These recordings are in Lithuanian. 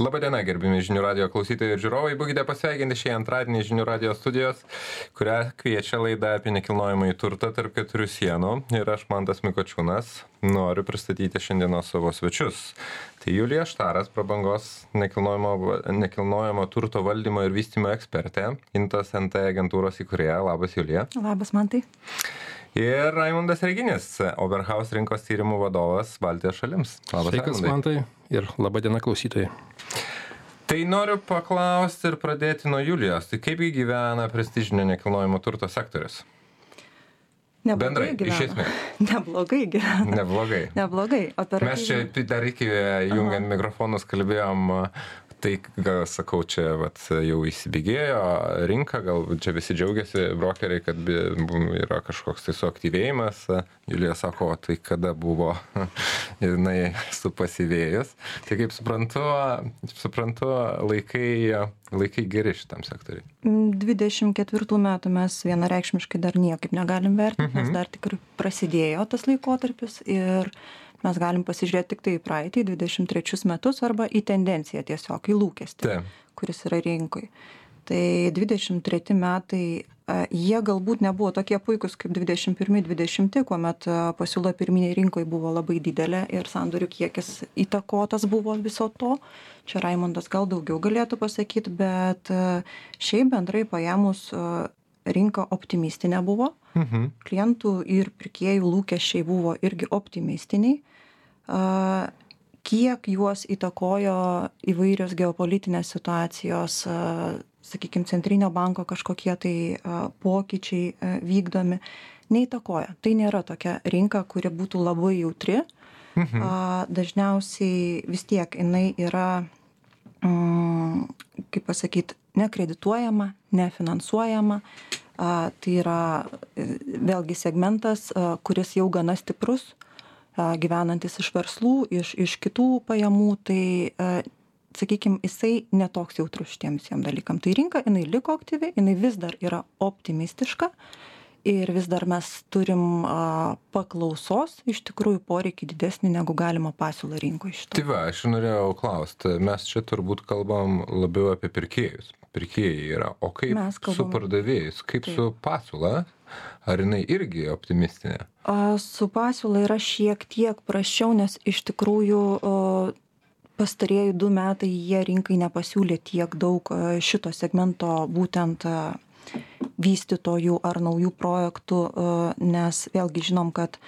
Labadiena, gerbimi žinių radio klausytojai ir žiūrovai. Būkite pasveikinti šį antradienį žinių radio studijos, kurią kviečia laida apie nekilnojamąjį turtą tarp keturių sienų. Ir aš, Mantas Mikočiūnas, noriu pristatyti šiandienos savo svečius. Tai Julija Štaras, prabangos nekilnojamo, nekilnojamo turto valdymo ir vystymo ekspertė, Intas NT agentūros įkurėja. Labas, Julija. Labas, Mantai. Ir Raimondas Reginis, Oberhaus rinkos tyrimų vadovas Baltijos šalims. Labas, Sveikas, Mantai. Ir laba diena klausytojai. Tai noriu paklausti ir pradėti nuo Julijos. Tai kaipgi gyvena prestižinio nekilnojamo turto sektorius? Neblogai Bendrai, gyvena. iš esmės. Neblogai gyvena. Neblogai. Neblogai. Mes čia dar iki jungiant mikrofonus kalbėjom tai gal sakau čia vat jau įsibėgėjo rinka gal čia visi džiaugiasi brokeriai kad bi yra kažkoks tai suaktyvėjimas. Julija sako o tai kada buvo? Jinai supasyvėjus tai kaip suprantu suprantu laikai laikai geri šitam sektoriui. Dvidešim ketvirtų metų mes vienareikšmiškai dar niekaip negalim vertint nes dar tik prasidėjo tas laikotarpis ir mes galim pasižiūrėt tiktai į praeitį, 23 metus arba į tendenciją tiesiog, į lūkestį, Taip. kuris yra rinkoj. Tai 23 metai, jie galbūt nebuvo tokie puikūs kaip 21-20, kuomet pasiūla pirminiai rinkoje buvo labai didelė ir sandorių kiekis įtakotas buvo viso to. Čia Raimondas gal daugiau galėtų pasakyti, bet šiaip bendrai paėmus rinka optimistinė buvo, mhm. klientų ir pirkėjų lūkesčiai buvo irgi optimistiniai. Kiek juos įtakojo įvairios geopolitinės situacijos, sakykime, centrinio banko kažkokie tai pokyčiai vykdomi, neįtakoja. Tai nėra tokia rinka, kuri būtų labai jautri. Mhm. Dažniausiai vis tiek jinai yra, mm, kaip pasakyti, nekredituojama, nefinansuojama. Tai yra vėlgi segmentas, kuris jau gana stiprus, gyvenantis iš verslų, iš, iš kitų pajamų, tai, sakykime, jisai netoks jautrus šitiem visiems dalykam. Tai rinka, jinai liko aktyvi, jinai vis dar yra optimistiška ir vis dar mes turim a, paklausos, iš tikrųjų poreikį didesnį negu galima pasiūlą rinkoje iš to. Tai va, aš norėjau klausti, mes čia turbūt kalbam labiau apie pirkėjus. Pirkėjai yra, o kaip su pardavėjais, kaip Taip. su pasiūla, ar jinai irgi optimistinė? A, su pasiūla yra šiek tiek prašiau, nes iš tikrųjų o, pastarėjai du metai jie rinkai nepasiūlė tiek daug šito segmento būtent vystytojų ar naujų projektų, nes vėlgi žinom, kad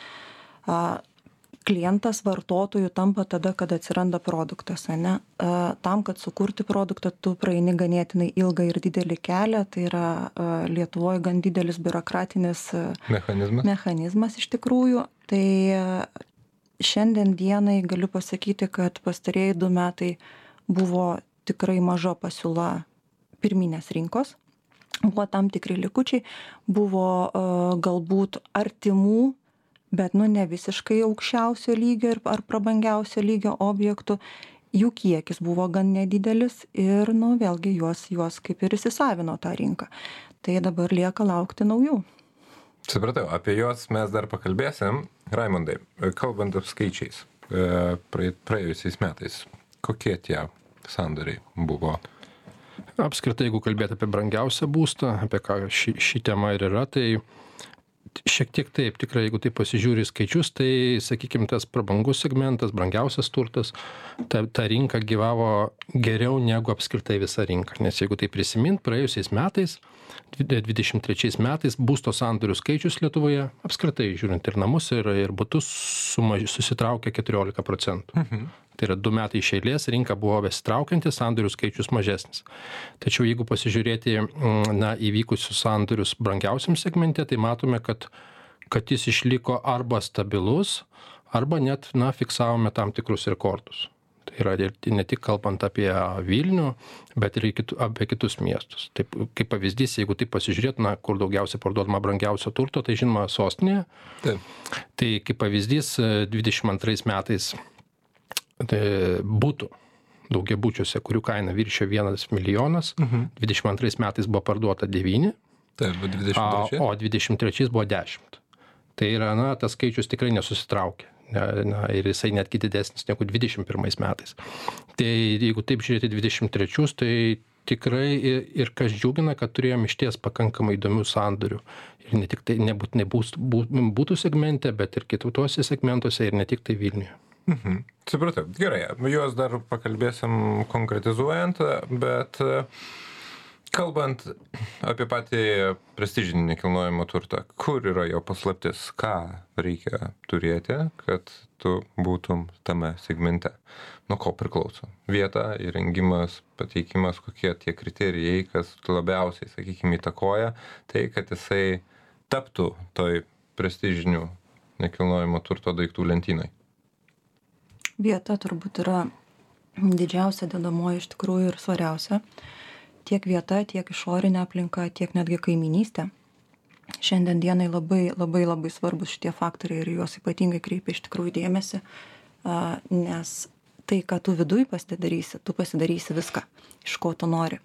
klientas vartotojų tampa tada, kada atsiranda produktas, ne? Tam, kad sukurti produktą, tu praeini ganėtinai ilgą ir didelį kelią, tai yra Lietuvoje gan didelis biurokratinis mechanizmas. mechanizmas iš tikrųjų. Tai šiandien dienai galiu pasakyti, kad pastarėjai du metai buvo tikrai maža pasiūla pirminės rinkos buvo tam tikri likučiai, buvo uh, galbūt artimų, bet nu ne visiškai aukščiausio lygio ir, ar prabangiausio lygio objektų. Jų kiekis buvo gan nedidelis ir, nu, vėlgi juos, juos kaip ir įsisavino tą rinką. Tai dabar lieka laukti naujų. Supratau, apie juos mes dar pakalbėsim. Raimondai, kalbant skaičiais, praėjusiais metais, kokie tie sandoriai buvo? Apskritai, jeigu kalbėti apie brangiausią būstą, apie ką ši, ši tema ir yra, tai šiek tiek taip, tikrai, jeigu tai pasižiūri skaičius, tai, sakykime, tas prabangus segmentas, brangiausias turtas, ta, ta rinka gyvavo geriau negu apskritai visa rinka. Nes jeigu tai prisimint, praėjusiais metais, 23 metais būsto sandorių skaičius Lietuvoje, apskritai žiūrint ir namus, ir, ir būtus, sumaž, susitraukė 14 procentų. Mhm. Tai yra du metai iš eilės rinka buvo besitraukianti, sandorių skaičius mažesnis. Tačiau jeigu pasižiūrėti na, įvykusius sandorius brangiausiam segmente, tai matome, kad, kad jis išliko arba stabilus, arba net na, fiksavome tam tikrus rekordus. Tai yra ne tik kalbant apie Vilnių, bet ir kitų, apie kitus miestus. Taip, kaip pavyzdys, jeigu taip pasižiūrėt, na, kur daugiausiai parduodama brangiausio turto, tai žinoma sostinėje. Taip. Tai kaip pavyzdys, 22 metais tai būtų daugiabučiuose, kurių kaina viršio 1 milijonas, mhm. 22 metais buvo parduota 9, Taip, 23. o 23 buvo 10. Tai yra, na, tas skaičius tikrai nesusitraukė. ne, na, ir jisai netgi didesnis negu 21 metais. Tai jeigu taip žiūrėti 23, tai tikrai ir, ir kas džiugina, kad turėjom iš ties pakankamai įdomių sandorių. Ir ne tik tai nebūtinai būtų segmente, bet ir kitose segmentuose ir ne tik tai Vilniuje. Mhm. Supratau. Gerai, juos dar pakalbėsim konkretizuojant, bet kalbant apie patį prestižinį nekilnojamą turtą kur yra jo paslaptis ką reikia turėti kad tu būtum tame segmente nuo ko priklauso vieta įrengimas pateikimas kokie tie kriterijai kas labiausiai sakykim įtakoja tai kad jisai taptų toj prestižinių nekilnojamo turto daiktų lentynoj vieta turbūt yra didžiausia dedamoji iš tikrųjų ir svariausia. Tiek vieta tiek išorinė aplinka tiek netgi kaimynystė šiandien dienai labai labai labai svarbūs šitie faktoriai ir juos ypatingai kreipia iš tikrųjų dėmesį nes tai ką tu viduj pasidarysi tu pasidarysi viską iš ko tu nori.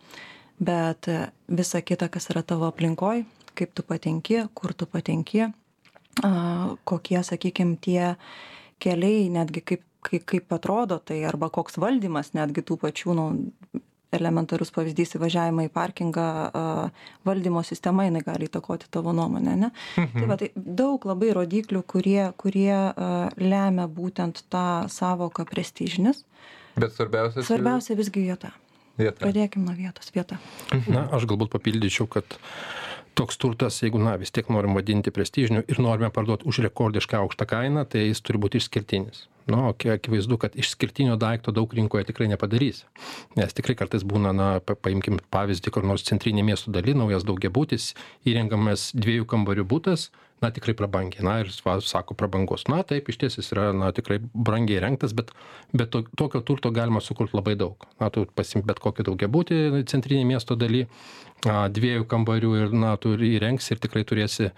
Bet visa kita kas yra tavo aplinkoj kaip tu patenki kur tu patenki kokie sakykim tie keliai netgi kaip kai kaip atrodo tai arba koks valdymas netgi tų pačių nu elementarus pavyzdys įvažiavimą į parkingą valdymo sistema jinai gali įtakoti tavo nuomonę ane tai mhm. va tai daug labai rodiklių kurie kurie lemia būtent tą sąvoką prestižinis. Bet svarbiausias svarbiausia visgi vieta. Vieta. Pradėkim nuo vietos vieta. Na aš galbūt papildyčiau kad toks turtas jeigu na vis tiek norim vadinti prestižiniu ir norime parduot už rekordiškai aukštą kainą tai jis turi būt išskirtinis nu akivaizdu kad išskirtinio daikto daug rinkoje tikrai nepadarysi. Nes tikrai kartais būna na pa paimkim pavyzdį kur nors centrinėj miesto daly naujas daugiabutis įrengiamas dviejų kambarių butas na tikrai prabangiai. Na ir va sako prabangus. Na taip išties jis yra na tikrai brangiai įrengtas bet bet to tokio turto galima sukurt labai daug. Na tu pasiimk bet kokį daugiabutį centrinėj miesto daly a dviejų kambarių ir na tu įrengsi ir tikrai turėsi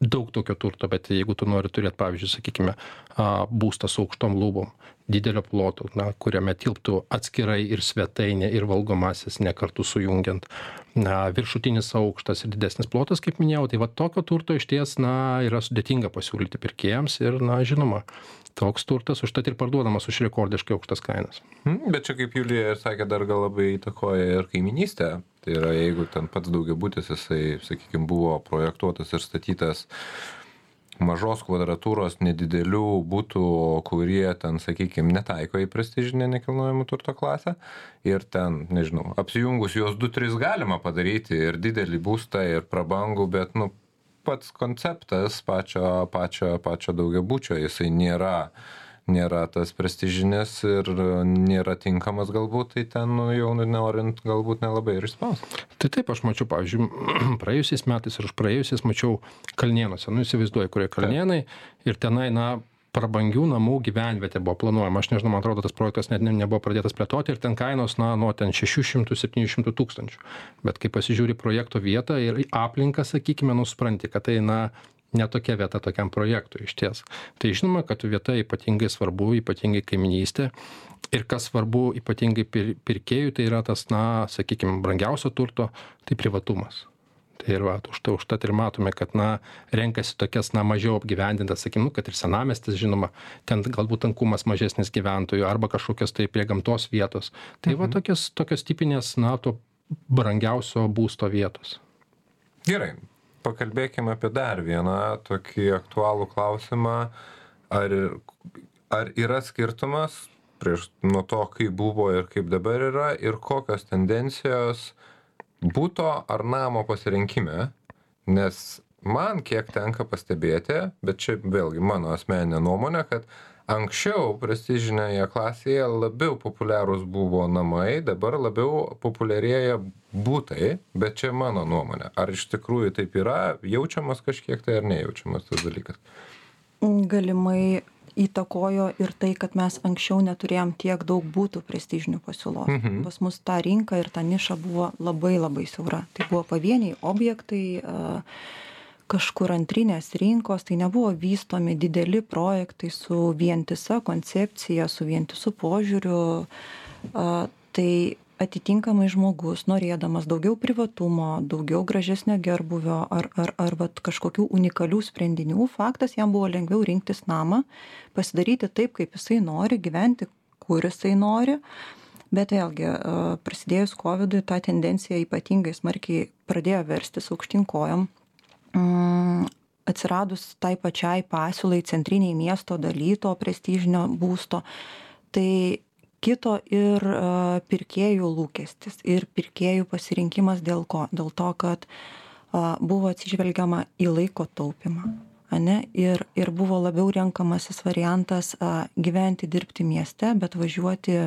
daug tokio turto bet jeigu tu nori turėt pavyzdžiui sakykime būstą su aukštom lubom didelio ploto na kuriame tilptų atskirai ir svetainė ir valgomasis ne kartu sujungiant na viršutinis aukštas ir didesnis plotas kaip minėjau tai va tokio turto išties na yra sudėtinga pasiūlyti pirkėjams ir na žinoma toks turtas užtat ir parduodamas už rekordiškai aukštas kainas. Mhm, bet čia kaip julija ir sakė dar gal labai įtakoja ir kaimynystė tai yra jeigu ten pats daugiabutis jisai sakykim buvo projektuotas ir statytas mažos kvadratūros nedidelių butų kurie ten sakykim netaiko į prestižinę nekilnojamo turto klasę ir ten nežinau apsijungus juos du tris galima padaryti ir didelį būstą ir prabangų bet nu pats konceptas pačio pačio pačio daugiabučio jisai nėra nėra tas prestižinis ir nėra tinkamas galbūt tai ten nu jau norint galbūt nelabai ir išspaus. Tai taip aš mačiau pavyzdžiui praėjusiais metais ir užpraėjusiais mačiau kalnėnuose. Nu įsivaizduoji kurie kalnėnai ir tenai na prabangių namų gyvenvietė buvo planuojama. Aš nežinau man atrodo tas projektas net ne nebuvo pradėtas plėtoti ir ten kainos na nuo ten šešių šimtų septynių šimtų tūkstančių. Bet kai pasižiūri projekto vietą ir aplinką sakykime nu supranti kad tai na ne tokia vieta tokiam projektui išties. Tai žinoma kad vieta ypatingai svarbu ypatingai kaimynystė ir kas svarbu ypatingai pir pirkėjui tai yra tas na sakykim brangiausio turto tai privatumas. Tai ir užta užtat ir matome kad na renkasi tokias na mažiau apgyvendintas sakykim nu kad ir senamiestis žinoma ten galbūt tankumas mažesnis gyventojų arba kažkokios tai prie gamtos vietos. Tai va mhm. tokios tokios tipinės na to brangiausio būsto vietos. Gerai pakalbėkim apie dar vieną tokį aktualų klausimą. Ar ar yra skirtumas prieš nuo to kaip buvo ir kaip dabar yra ir kokios tendencijos buto ar namo pasirinkime? Nes man kiek tenka pastebėti bet čia vėlgi mano asmeninė nuomonė kad anksčiau prestižinėje klasėje labiau populiarūs buvo namai dabar labiau populiarėja butai bet čia mano nuomonė. Ar iš tikrųjų taip yra jaučiamas kažkiek tai ar nejaučiamas tas dalykas? Galimai įtakojo ir tai kad mes anksčiau neturėjom tiek daug butų prestižinių pasiūlos. Mhm. pas mus ta rinka ir ta niša buvo labai labai siaura. Tai buvo pavieniai objektai a, kažkur antrinės rinkos tai nebuvo vystomi dideli projektai su vientisa koncepcija su vientisu požiūriu. A, tai atitinkamai žmogus norėdamas daugiau privatumo daugiau gražesnio gerbūvio ar ar ar vat kažkokių unikalių sprendinių faktas jam buvo lengviau rinktis namą pasidaryti taip kaip jisai nori gyventi kur jisai nori. Bet vėlgi prasidėjus kovidui ta tendencija ypatingai smarkiai pradėjo verstis aukštyn kojom atsiradus tai pačiai pasiūlai centrinėj miesto daly to prestižinio būsto tai kito ir pirkėjų lūkestis ir pirkėjų pasirinkimas dėl ko? Dėl to kad buvo atsižvelgiama į laiko taupymą ane? Ir ir buvo labiau renkamasis variantas gyventi dirbti mieste bet važiuoti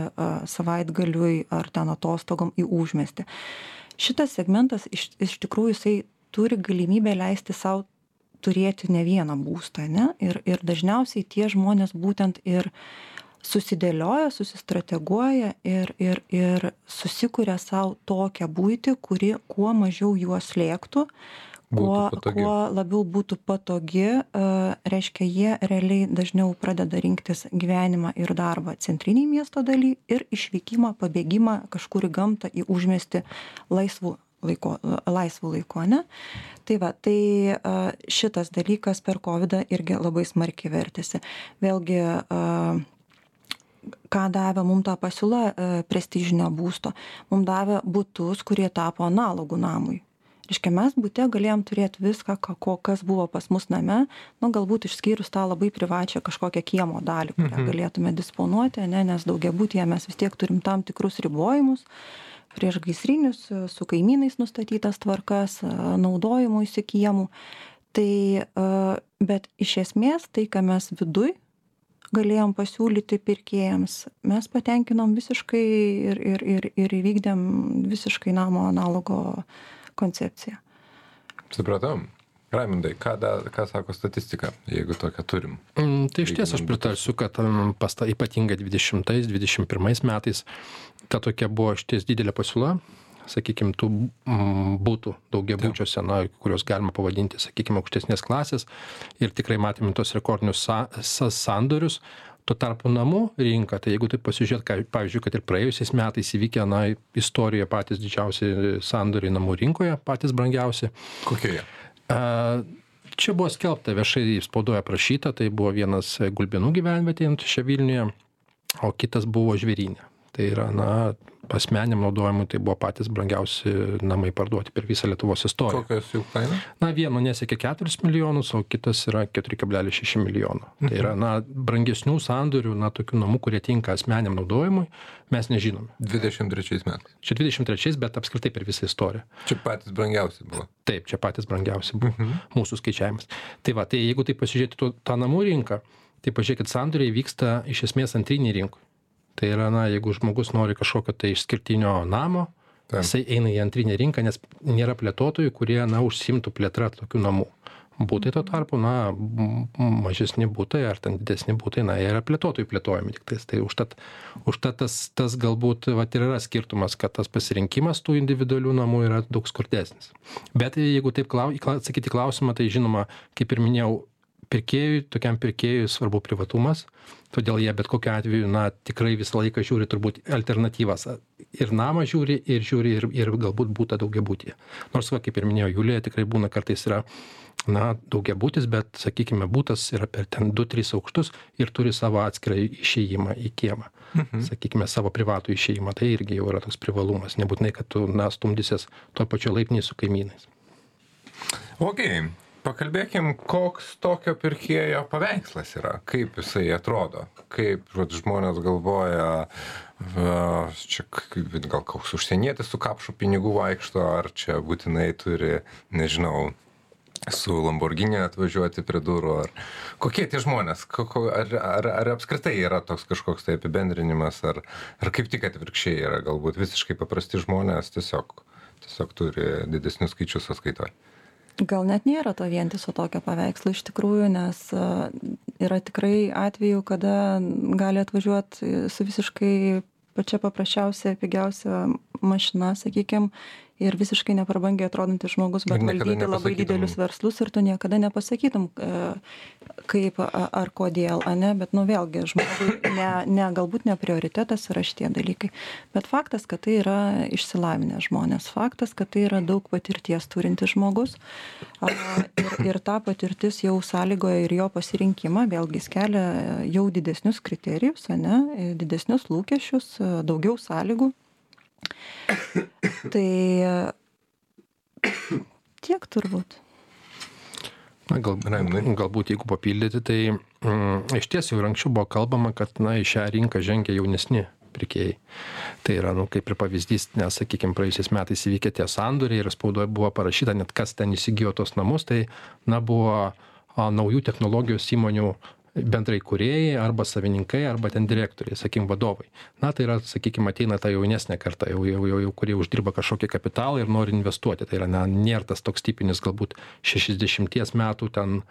savaitgaliui ar ten atostogom į užmiestį. Šitas segmentas iš iš tikrųjų jisai turi galimybę leisti sau turėti ne vieną būstą ane? Ir ir dažniausiai tie žmonės būtent ir susidėlioja susistrateguoja ir ir ir susikuria sau tokią buitį kuri kuo mažiau juos slėgtų kuo kuo labiau būtų patogi reiškia jie realiai dažniau pradeda rinktis gyvenimą ir darbą centrinėj miesto daly ir išvykimą pabėgimą kažkur į gamtą į užmiestį laisvu laiko laisvu laiku ane? Tai va tai šitas dalykas per kovidą irgi labai smarkiai vertėsi. Vėlgi ką davė mum ta pasiūla prestižinio būsto? Mum davė butus kurie tapo analogu namui. Reiškia mes bute galėjom turėt viską ką ko kas buvo pas mus name nu galbūt išskyrus tą labai privačią kažkokią kiemo dalį kuria galėtume disponuoti ane nes daugiabutyje mes vis tiek turim tam tikrus ribojimus priešgaisrinius su kaimynais nustatytas tvarkas naudojimuisi kiemų tai bet iš esmės tai ką mes viduj galėjom pasiūlyti pirkėjams mes patenkinom visiškai ir ir ir ir įvykdėm visiškai namo analogo koncepciją. Supratau. Raimundai, ką, da, ką sako statistika, jeigu tokią turim? Mm, tai iš ties aš pritarsiu, kad um, pasta, ypatingai 20-21 metais ta tokia buvo iš ties didelė pasiūla, sakykime, tų mm, būtų daugiabučiuose, na, kuriuos galima pavadinti, sakykime, aukštesnės klasės. Ir tikrai matėme tos rekordinius sa, sa, sandorius, tuo tarpu namų rinka tai jeigu taip pasižiūrėt ką pavyzdžiui kad ir praėjusiais metais įvykę na istorijoje patys didžiausi sandoriai namų rinkoje patys brangiausi. Kokie jie? A čia buvo skelbta viešai spaudoj aprašyta tai buvo vienas gulbinų gyvenvietė čia vilniuje o kitas buvo žvėryne tai yra na asmeniniam naudojimui tai buvo patys brangiausi namai parduoti per visą Lietuvos istoriją. Kokios jų kaina? Na, vieno nesiekia 4 milijonus, o kitas yra 4,6 milijonų. Mhm. Tai yra, na, brangesnių sandorių, na, tokių namų, kurie tinka asmeniniam naudojimui, mes nežinome. 23 metais. Čia 23, bet apskritai per visą istoriją. Čia patys brangiausi buvo. Taip, čia patys brangiausi buvo mhm. mūsų skaičiavimas. Tai va, tai jeigu tai pasižiūrėti tą namų rinką, tai pažiūrėkit, sandoriai vyksta iš esmės antriniai rinkai tai yra na jeigu žmogus nori kažkokio tai išskirtinio namo jisai eina į antrinę rinką nes nėra plėtotojų kurie na užsiimtų plėtra tokių namų butai tuo tarpu na mažesni butai ar ten didesni butai na jie yra plėtotojų plėtojami tiktais tai užtat užtat tas tas galbūt vat ir yra skirtumas kad tas pasirinkimas tų individualių namų yra daug skurdesnis. Bet jeigu taip klau atsakyt į klausimą tai žinoma kaip ir minėjau pirkėjui tokiam pirkėjui svarbu privatumas todėl jie bet kokiu atveju na tikrai visą laiką žiūri turbūt alternatyvas. Ir namą žiūri ir žiūri ir ir galbūt butą daugiabutyje nors va kaip ir minėjo julija tikrai būna kartais yra na daugiabutis bet sakykime butas yra per ten du tris aukštus ir turi savo atskirą išėjimą į kiemą. Mhm. sakykime savo privatų išėjimą. Tai irgi jau yra toks privalumas. Nebūtinai kad tu na stumdysies toj pačioj laiptinėj su kaimynais. Okei pakalbėkim koks tokio pirkėjo paveikslas yra? Kaip jisai atrodo? Kaip vat žmonės galvoja va čia gal koks užsienietis su kapšu pinigų vaikšto ar čia būtinai turi nežinau su lamborghini atvažiuoti prie durų ar kokie tie žmonės? Ko ar ar ar apskritai yra toks kažkoks tai apibendrinimas ar ar kaip tik atvirkščiai yra galbūt visiškai paprasti žmonės tiesiog tiesiog turi didesnius skaičius sąskaitoj gal net nėra to vientiso tokio paveikslo iš tikrųjų nes yra tikrai atvejų kada gali atvažiuot su visiškai pačia paprasčiausia pigiausia mašina sakykim ir visiškai neprabangiai atrodantis žmogus bet valdyti labai didelius verslus ir tu niekada nepasakytum e, kaip ar kodėl ane bet nu vėlgi žmogui ne ne galbūt ne prioritetas yra šitie dalykai. Bet faktas kad tai yra išsilavinę žmonės. Faktas kad tai yra daug patirties turintis žmogus ir ir ta patirtis jau sąlygoja ir jo pasirinkimą vėlgi jis kelia jau didesnius kriterijus ane e, didesnius lūkesčius daugiau sąlygų tai tiek turbūt Na, gal, galbūt jeigu papildyti, tai mm, iš ties jau ir anksčiau buvo kalbama, kad na, į šią rinką žengia jaunesni pirkėjai. Tai yra, nu, kaip ir pavyzdys, nes, sakykime, praėjusiais metais įvykė tie sandoriai ir spaudoje buvo parašyta net kas ten įsigijo tos namus, tai, na, buvo a, naujų technologijos įmonių bendrai kuriejai arba savininkai arba ten direktoriai sakykim vadovai. Na tai yra sakykim ateina ta jaunesnė karta jau jau jau jau kurie uždirba kažkokį kapitalą ir nori investuoti. Tai yra na nėr tas toks tipinis galbūt šešiasdešimties metų ten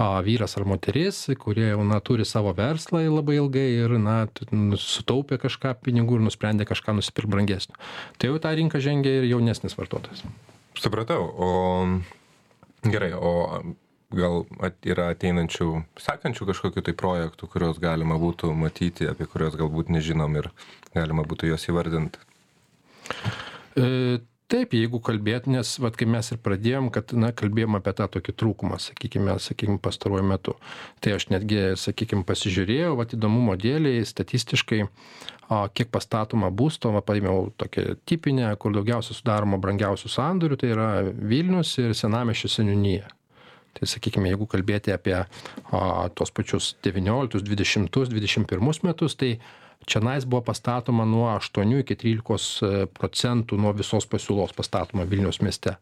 a vyras ar moteris kurie jau na turi savo verslą labai ilgai ir na nu, sutaupė kažką pinigų ir nusprendė kažką nusipirkt brangesnio. Tai jau tą rinką žengia ir jaunesnis vartotojas. Supratau, o gerai, o gal at- yra ateinančių, sekančių kažkokių tai projektų, kuriuos galima būtų matyti, apie kuriuos galbūt nežinom ir galima būtų juos įvardinti. E, Taip, jeigu kalbėt, nes, vat, kai mes ir pradėjom, kad, na, kalbėjom apie tą tokį trūkumą, sakykime, sakykime, pastaruoju metu. Tai aš netgi, sakykime, pasižiūrėjau, vat, įdomumo dėliai, statistiškai, a, kiek pastatoma būsto, va, paėmiau tokią tipinę, kur daugiausia sudaroma brangiausių sandorių, tai yra Vilnius ir Senamešio seniūnyje. Tai sakykime, jeigu kalbėti apie a, tos pačius 19, 20, 21 metus, tai Čianais buvo pastatoma nuo 8 iki 13 procentų nuo visos pasiūlos pastatoma Vilniaus mieste.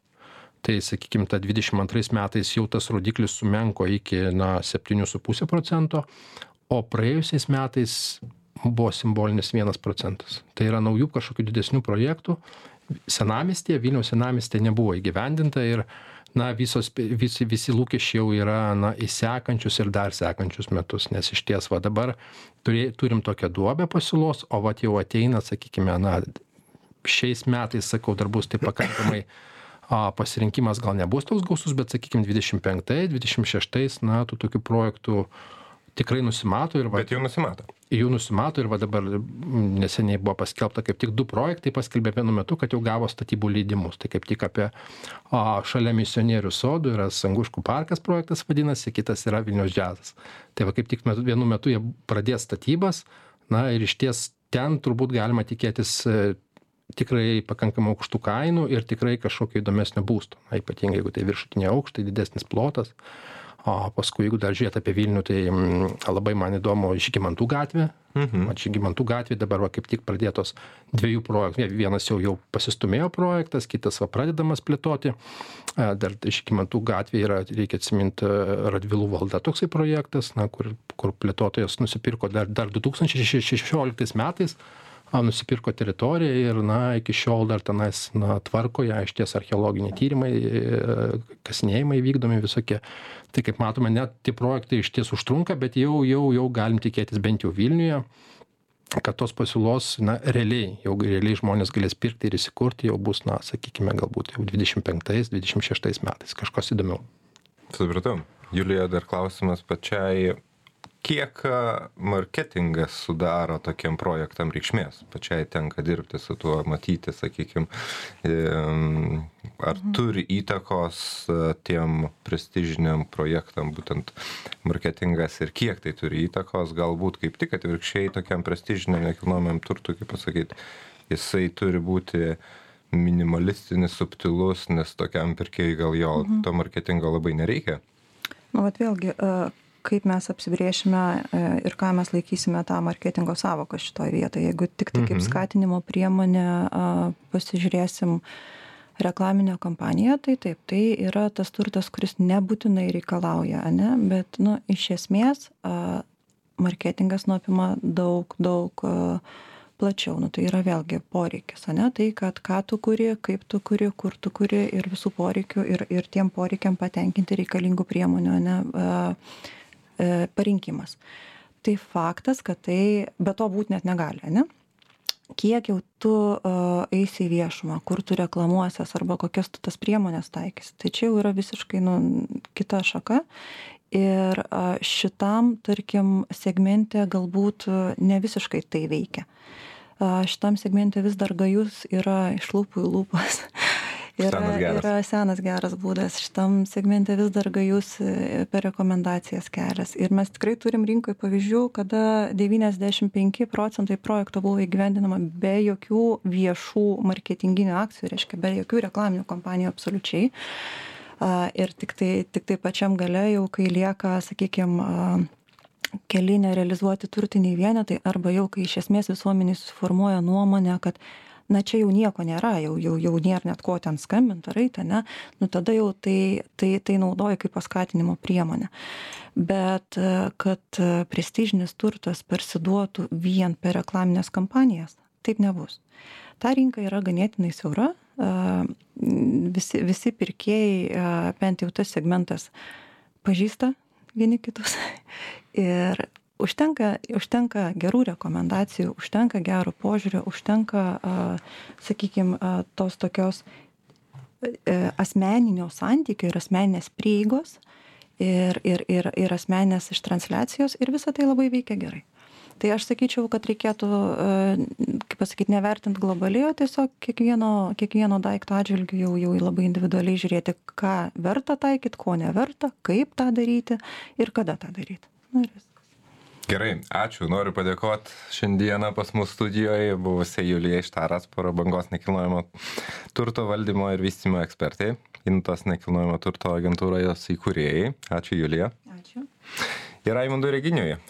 Tai, sakykime, ta 22 metais jau tas rodiklis sumenko iki na, 7,5 procento, o praėjusiais metais buvo simbolinis 1 procentas. Tai yra naujų kažkokių didesnių projektų. Senamestėje, Vilniaus senamestėje nebuvo įgyvendinta ir na visos visi visi lūkesčiai jau yra na į sekančius ir dar sekančius metus nes išties va dabar turė turim tokią duobę pasiūlos o vat jau ateina sakykime na šiais metais sakau dar bus tai pakankamai a pasirinkimas gal nebus toks gausus bet sakykim dvidešim penktais dvidešim šeštais na tų tokių projektų tikrai nusimato ir va Bet jau nusimato. jų nusimato ir va dabar neseniai buvo paskelbta kaip tik du projektai paskelbė vienu metu, kad jau gavo statybų leidimus. Tai kaip tik apie a, šalia misionierių sodų yra Sanguškų parkas projektas vadinasi, kitas yra Vilnius džiazas. Tai va kaip tik metu, vienu metu jie pradės statybas, na ir iš ties ten turbūt galima tikėtis e, tikrai pakankamai aukštų kainų ir tikrai kažkokio įdomesnio būsto. Na, ypatingai jeigu tai viršutiniai aukštai, didesnis plotas. O paskui, jeigu dar žiūrėt apie Vilnių, tai mm, labai man įdomu Žygimantų gatvė. Mhm. Žygimantų gatvė dabar va, kaip tik pradėtos dviejų projektų. Vienas jau, jau pasistumėjo projektas, kitas va, pradedamas plėtoti. Dar Žygimantų gatvė yra, reikia atsiminti, Radvilų valda toksai projektas, na, kur, kur plėtotojas nusipirko dar, dar 2016 metais a, nusipirko teritoriją ir na iki šiol dar tenais na tvarko ją išties archeologiniai tyrimai e, kasinėjimai vykdomi visokie tai kaip matome net tie projektai išties užtrunka bet jau jau jau galim tikėtis bent jau vilniuje kad tos pasiūlos na realiai jau realiai žmonės galės pirkti ir įsikurti jau bus na sakykime galbūt jau dvidešim penktais dvidešim šeštais metais kažkas įdomiau Supratau. Julija, dar klausimas pačiai. Kiek a, marketingas sudaro tokiam projektam reikšmės? Pačiai tenka dirbti su tuo, matyti, sakykime, ar turi įtakos a, tiem prestižiniam projektam būtent marketingas ir kiek tai turi įtakos, galbūt kaip tik atvirkščiai tokiam prestižiniam nekilnojamam turtui, kaip pasakyti, jisai turi būti minimalistinis, subtilus, nes tokiam pirkėjui gal jo mhm. to marketingo labai nereikia. Nu, vat vėlgi, e, kaip mes apsibriešime e, ir ką mes laikysime tą marketingo savoką šitoje vietoje. Jeigu tik tai kaip Mhm. skatinimo priemonę pasižiūrėsim reklaminę kampaniją, tai taip, tai yra tas turtas, kuris nebūtinai reikalauja, ne? bet nu, iš esmės marketingas nuopima daug, daug plačiau. Nu, tai yra vėlgi poreikis, ne? tai kad ką tu kuri, kaip tu kuri, kur tu kuri ir visų poreikių ir, ir tiem poreikiam patenkinti reikalingų priemonių ne? e, parinkimas. Tai faktas, kad tai be to būti net negali, ne? kiek jau tu uh, eisi į viešumą, kur tu reklamuosies arba kokias tu tas priemonės taikysi. Tai čia jau yra visiškai nu, kita šaka. Ir uh, šitam, tarkim, segmente galbūt ne visiškai tai veikia. Šitam segmente vis dar gajus yra iš lūpų į lūpas. yra, yra senas geras būdas. Šitam segmente vis dar gajus e, per rekomendacijas kelias. Ir mes tikrai turim rinkoje pavyzdžių, kada 95 procentai projekto buvo įgyvendinama be jokių viešų marketinginių akcijų, reiškia be jokių reklaminių kompanijų absoliučiai. Ir tik tai, tik tai pačiam gale jau, kai lieka, sakykime, keli nerealizuoti turtiniai vienetai arba jau kai iš esmės visuomenė suformuoja nuomonę, kad na čia jau nieko nėra, jau, jau, jau nėra net ko ten skambinti ar eiti, ne, nu tada jau tai, tai, tai naudoja kaip paskatinimo priemonę. Bet e, kad e, prestižinis turtas persiduotų vien per reklaminės kampanijas, taip nebus. Ta rinka yra ganėtinai siaura, e, visi, visi pirkėjai, bent jau tas segmentas, pažįsta vieni kitus. Ir užtenka užtenka gerų rekomendacijų užtenka gero požiūrio užtenka sakykim tos tokios e, asmeninio santykio ir asmeninės prieigos ir ir ir ir asmeninės ištransliacijos ir visa tai labai veikia gerai. Tai aš sakyčiau kad reikėtų kaip pasakyt nevertint globaliai o tiesiog kiekvieno kiekvieno daikto atžvilgiu jau jau labai individualiai žiūrėti ką verta taikyt ko neverta kaip tą daryti ir kada tą daryt nu ir viskas Gerai, ačiū. Noriu padėkoti šiandieną pas mus studijoje buvusiai Julija Ištaras, prabangos nekilnojamo turto valdymo ir vystimo ekspertai, Intos nekilnojamo turto agentūros įkūrėjai. Ačiū Julija. ačiū Ir Raimondui Reginiui,